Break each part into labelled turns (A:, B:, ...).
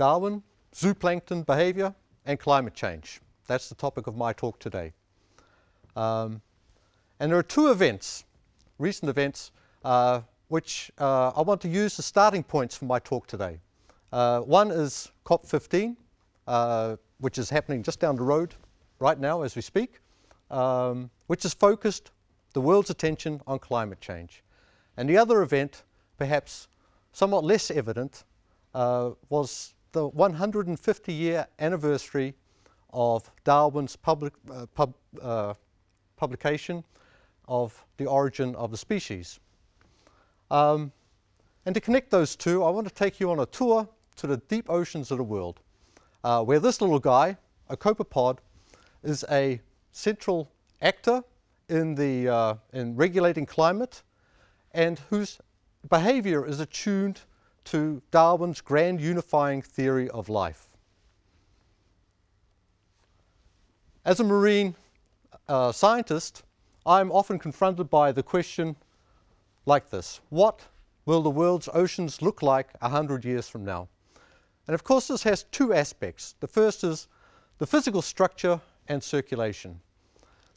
A: Darwin, zooplankton behavior, and climate change. That's the topic of my talk today. Um, and there are two events, recent events, uh, which uh, I want to use as starting points for my talk today. Uh, one is COP15, uh, which is happening just down the road right now as we speak, um, which has focused the world's attention on climate change. And the other event, perhaps somewhat less evident, uh, was the 150 year anniversary of Darwin's public, uh, pub, uh, publication of The Origin of the Species. Um, and to connect those two, I want to take you on a tour to the deep oceans of the world, uh, where this little guy, a copepod, is a central actor in, the, uh, in regulating climate and whose behavior is attuned to Darwin's grand unifying theory of life. As a marine uh, scientist, I'm often confronted by the question like this What will the world's oceans look like 100 years from now? And of course, this has two aspects. The first is the physical structure and circulation.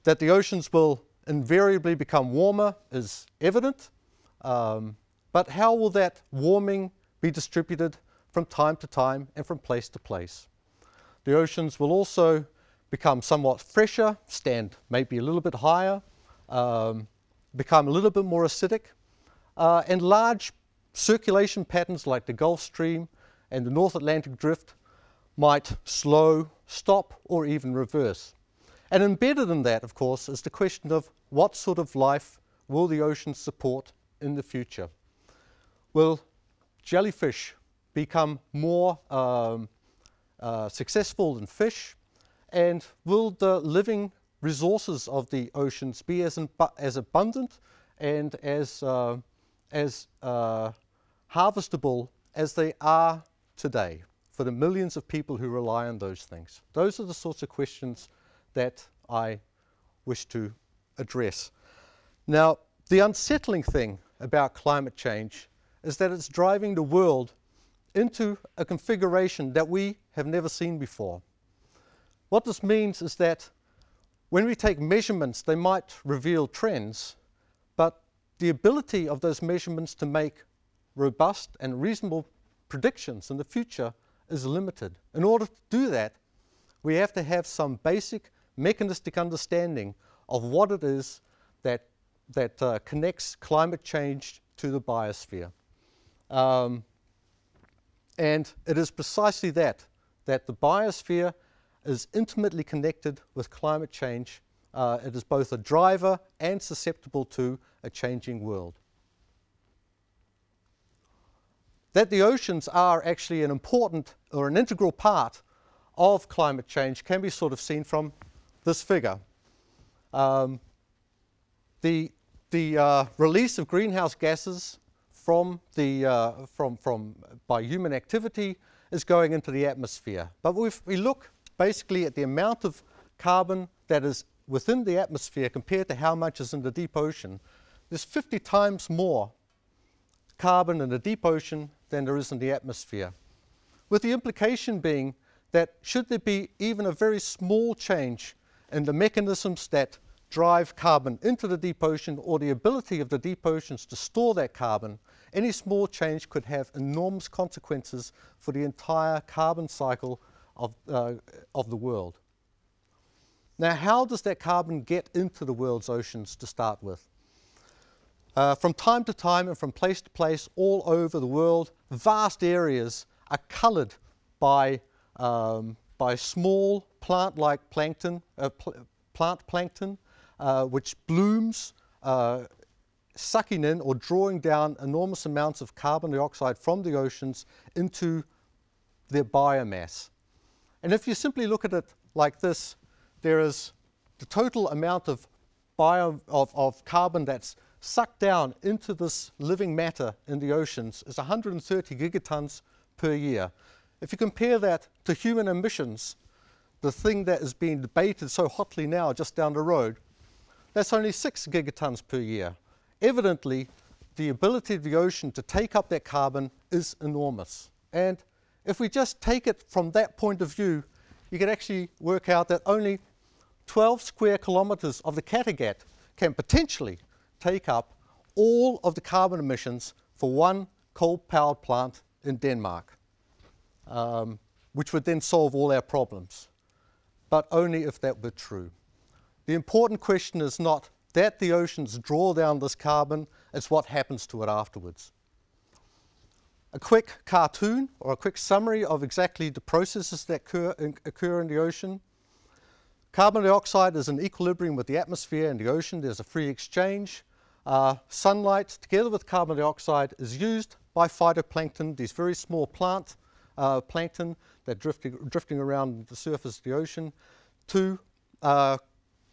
A: That the oceans will invariably become warmer is evident, um, but how will that warming be distributed from time to time and from place to place? The oceans will also become somewhat fresher, stand maybe a little bit higher, um, become a little bit more acidic, uh, and large circulation patterns like the Gulf Stream and the North Atlantic Drift might slow, stop, or even reverse. And embedded in that, of course, is the question of what sort of life will the oceans support in the future? Will jellyfish become more um, uh, successful than fish? And will the living resources of the oceans be as, as abundant and as, uh, as uh, harvestable as they are today for the millions of people who rely on those things? Those are the sorts of questions that I wish to address. Now, the unsettling thing about climate change is that it's driving the world into a configuration that we have never seen before. What this means is that when we take measurements, they might reveal trends, but the ability of those measurements to make robust and reasonable predictions in the future is limited. In order to do that, we have to have some basic mechanistic understanding of what it is that, that uh, connects climate change to the biosphere. Um, and it is precisely that, that the biosphere is intimately connected with climate change. Uh, it is both a driver and susceptible to a changing world. That the oceans are actually an important or an integral part of climate change can be sort of seen from this figure. Um, the the uh, release of greenhouse gases from the, uh, from, from, by human activity is going into the atmosphere. But if we look basically at the amount of carbon that is within the atmosphere compared to how much is in the deep ocean, there's 50 times more carbon in the deep ocean than there is in the atmosphere. With the implication being that should there be even a very small change in the mechanisms that drive carbon into the deep ocean or the ability of the deep oceans to store that carbon, any small change could have enormous consequences for the entire carbon cycle of, uh, of the world. Now, how does that carbon get into the world's oceans to start with? Uh, from time to time and from place to place all over the world, vast areas are coloured by, um, by small plant-like plankton, uh, pl plant plankton, uh, which blooms, uh, sucking in or drawing down enormous amounts of carbon dioxide from the oceans into their biomass. And if you simply look at it like this, there is the total amount of, bio, of, of carbon that's sucked down into this living matter in the oceans is 130 gigatons per year. If you compare that to human emissions, the thing that is being debated so hotly now just down the road, that's only 6 gigatons per year. Evidently, the ability of the ocean to take up that carbon is enormous. And if we just take it from that point of view, you can actually work out that only 12 square kilometres of the Kattegat can potentially take up all of the carbon emissions for one coal-powered plant in Denmark, um, which would then solve all our problems, but only if that were true. The important question is not that the oceans draw down this carbon, it's what happens to it afterwards. A quick cartoon or a quick summary of exactly the processes that occur in, occur in the ocean. Carbon dioxide is in equilibrium with the atmosphere and the ocean. There's a free exchange. Uh, sunlight, together with carbon dioxide, is used by phytoplankton, these very small plant uh, plankton that drifting, drifting around the surface of the ocean, to, uh,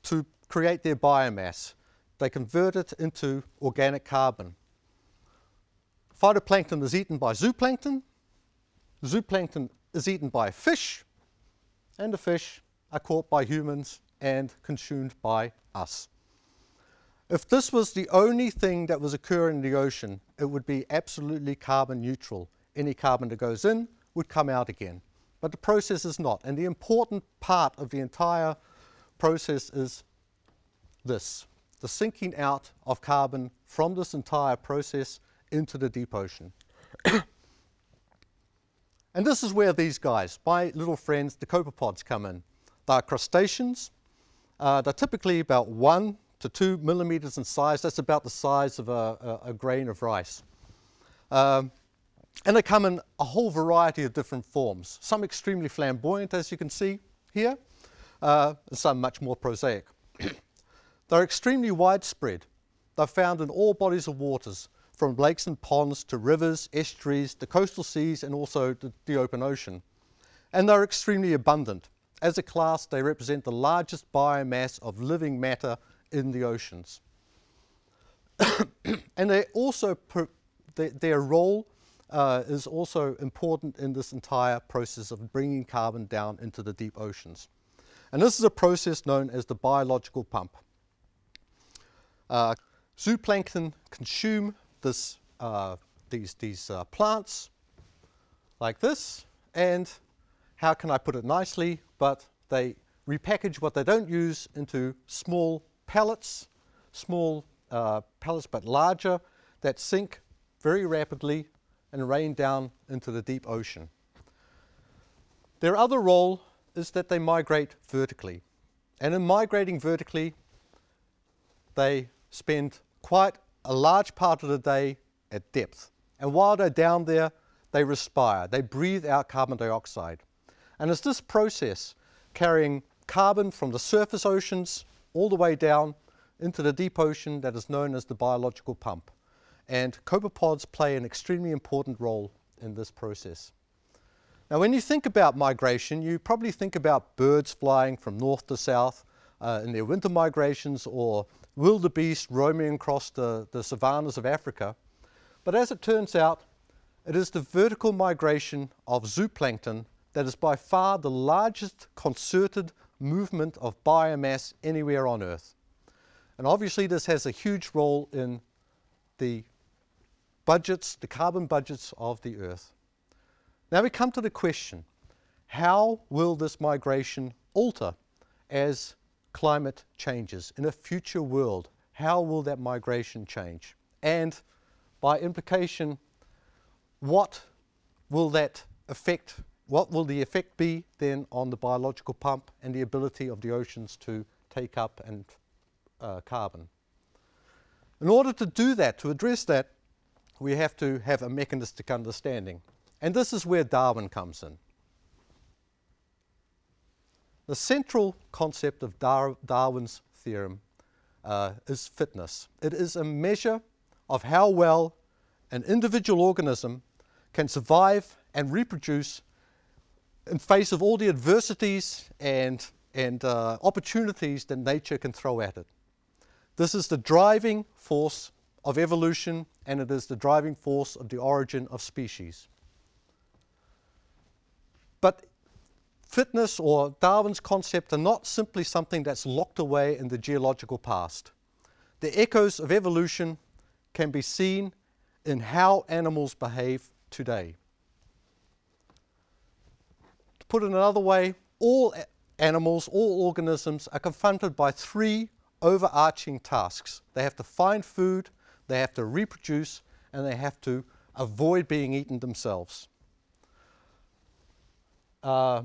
A: to create their biomass. They convert it into organic carbon. Phytoplankton is eaten by zooplankton. Zooplankton is eaten by fish, and the fish are caught by humans and consumed by us. If this was the only thing that was occurring in the ocean, it would be absolutely carbon neutral. Any carbon that goes in would come out again. But the process is not. And the important part of the entire process is this, the sinking out of carbon from this entire process into the deep ocean. and this is where these guys, my little friends, the copepods, come in. They're crustaceans. Uh, they're typically about one to two millimeters in size. That's about the size of a, a, a grain of rice. Um, and they come in a whole variety of different forms. Some extremely flamboyant, as you can see here, uh, and some much more prosaic. They're extremely widespread. They're found in all bodies of waters, from lakes and ponds to rivers, estuaries, the coastal seas, and also the, the open ocean. And they're extremely abundant. As a class, they represent the largest biomass of living matter in the oceans. and they also, their, their role uh, is also important in this entire process of bringing carbon down into the deep oceans. And this is a process known as the biological pump. Uh, zooplankton consume this, uh, these, these uh, plants like this, and how can I put it nicely, but they repackage what they don't use into small pellets, small uh, pellets but larger, that sink very rapidly and rain down into the deep ocean. Their other role is that they migrate vertically. And in migrating vertically, they spend quite a large part of the day at depth. And while they're down there, they respire, they breathe out carbon dioxide. And it's this process carrying carbon from the surface oceans all the way down into the deep ocean that is known as the biological pump. And copepods play an extremely important role in this process. Now, when you think about migration, you probably think about birds flying from north to south uh, in their winter migrations or wildebeest roaming across the, the savannas of Africa. But as it turns out, it is the vertical migration of zooplankton that is by far the largest concerted movement of biomass anywhere on Earth. And obviously this has a huge role in the budgets, the carbon budgets of the Earth. Now we come to the question, how will this migration alter as climate changes in a future world, how will that migration change? And by implication, what will that affect, what will the effect be then on the biological pump and the ability of the oceans to take up and uh, carbon? In order to do that, to address that, we have to have a mechanistic understanding. And this is where Darwin comes in. The central concept of Dar Darwin's theorem uh, is fitness. It is a measure of how well an individual organism can survive and reproduce in face of all the adversities and, and uh, opportunities that nature can throw at it. This is the driving force of evolution and it is the driving force of the origin of species. But Fitness or Darwin's concept are not simply something that's locked away in the geological past. The echoes of evolution can be seen in how animals behave today. To put it another way, all animals, all organisms are confronted by three overarching tasks. They have to find food, they have to reproduce, and they have to avoid being eaten themselves. Uh,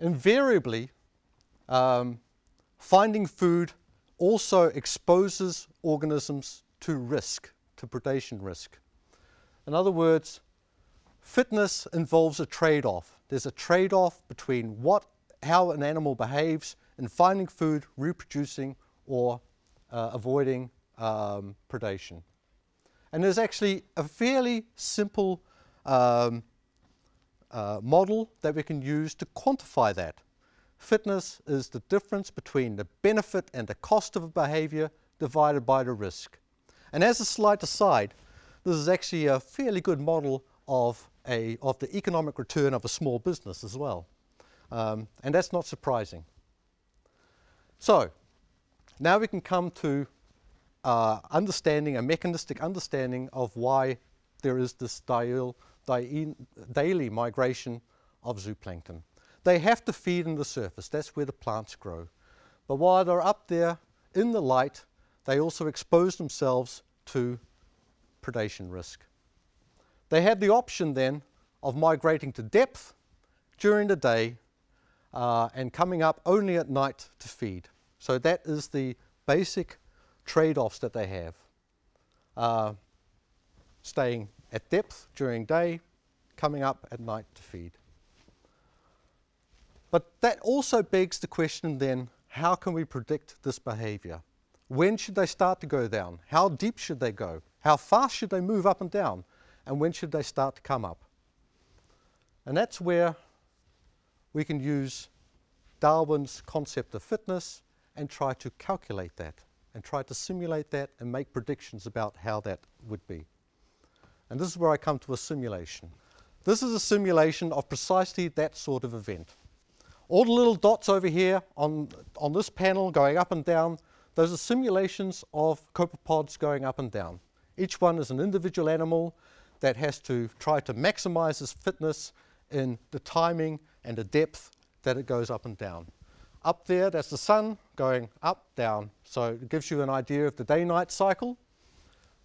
A: invariably, um, finding food also exposes organisms to risk, to predation risk. In other words, fitness involves a trade-off. There's a trade-off between what, how an animal behaves in finding food, reproducing, or uh, avoiding um, predation. And there's actually a fairly simple um, uh, model that we can use to quantify that. Fitness is the difference between the benefit and the cost of a behavior divided by the risk. And as a slight aside, this is actually a fairly good model of, a, of the economic return of a small business as well. Um, and that's not surprising. So, now we can come to uh, understanding, a mechanistic understanding of why there is this daily migration of zooplankton. They have to feed in the surface, that's where the plants grow. But while they're up there in the light, they also expose themselves to predation risk. They have the option then of migrating to depth during the day uh, and coming up only at night to feed. So that is the basic trade-offs that they have. Uh, staying at depth during day, coming up at night to feed. But that also begs the question then, how can we predict this behavior? When should they start to go down? How deep should they go? How fast should they move up and down? And when should they start to come up? And that's where we can use Darwin's concept of fitness and try to calculate that and try to simulate that and make predictions about how that would be. And this is where I come to a simulation. This is a simulation of precisely that sort of event. All the little dots over here on, on this panel going up and down, those are simulations of copepods going up and down. Each one is an individual animal that has to try to maximize its fitness in the timing and the depth that it goes up and down. Up there, that's the sun going up, down. So it gives you an idea of the day-night cycle.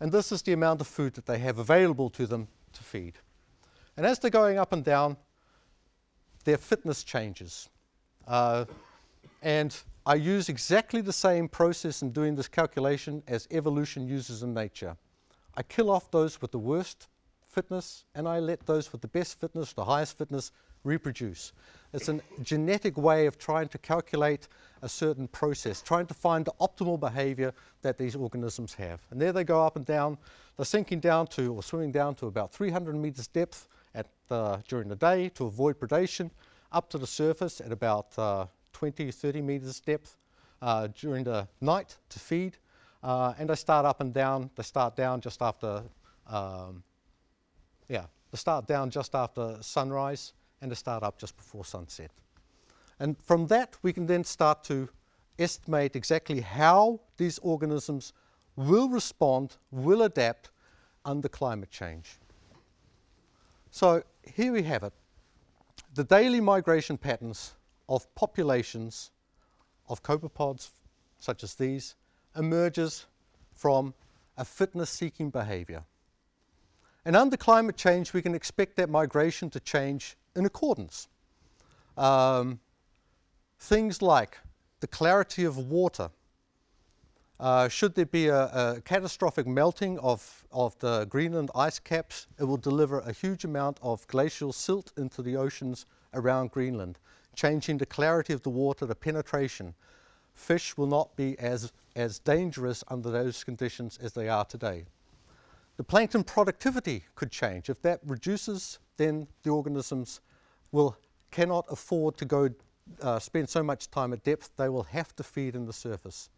A: And this is the amount of food that they have available to them to feed. And as they're going up and down, their fitness changes. Uh, and I use exactly the same process in doing this calculation as evolution uses in nature. I kill off those with the worst fitness and I let those with the best fitness, the highest fitness, reproduce. It's a genetic way of trying to calculate a certain process, trying to find the optimal behavior that these organisms have. And there they go up and down. They're sinking down to, or swimming down to about 300 meters depth at the, during the day to avoid predation, up to the surface at about uh, 20, 30 meters depth uh, during the night to feed. Uh, and they start up and down. They start down just after, um, yeah, they start down just after sunrise and a start up just before sunset. And from that, we can then start to estimate exactly how these organisms will respond, will adapt under climate change. So here we have it. The daily migration patterns of populations of copepods such as these emerges from a fitness-seeking behavior. And under climate change, we can expect that migration to change in accordance. Um, things like the clarity of water. Uh, should there be a, a, catastrophic melting of, of the Greenland ice caps, it will deliver a huge amount of glacial silt into the oceans around Greenland, changing the clarity of the water, the penetration. Fish will not be as, as dangerous under those conditions as they are today. The plankton productivity could change. If that reduces, then the organisms will cannot afford to go uh, spend so much time at depth. They will have to feed in the surface.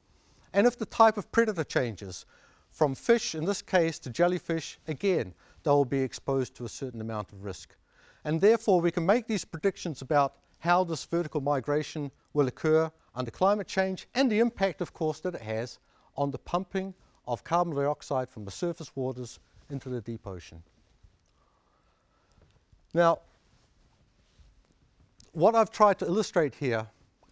A: And if the type of predator changes, from fish in this case to jellyfish, again, they will be exposed to a certain amount of risk. And therefore, we can make these predictions about how this vertical migration will occur under climate change and the impact, of course, that it has on the pumping of carbon dioxide from the surface waters into the deep ocean. Now, what I've tried to illustrate here,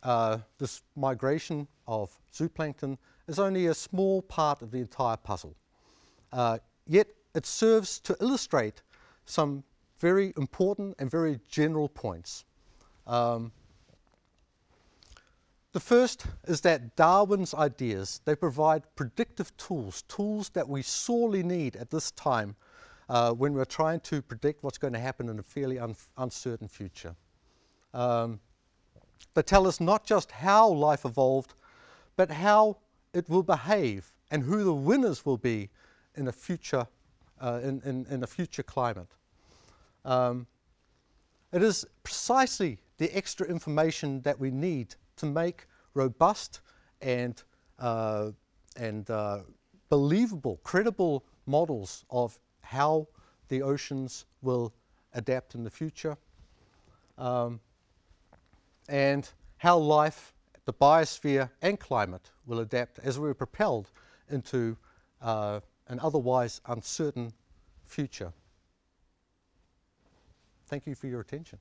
A: uh, this migration of zooplankton, is only a small part of the entire puzzle. Uh, yet it serves to illustrate some very important and very general points. Um, the first is that Darwin's ideas, they provide predictive tools, tools that we sorely need at this time uh, when we're trying to predict what's going to happen in a fairly un uncertain future. Um, they tell us not just how life evolved, but how it will behave and who the winners will be in a future, uh, in, in, in, a future climate. Um, it is precisely the extra information that we need to make robust and, uh, and uh, believable, credible models of how the oceans will adapt in the future um, and how life, the biosphere and climate will adapt as we're propelled into uh, an otherwise uncertain future. Thank you for your attention.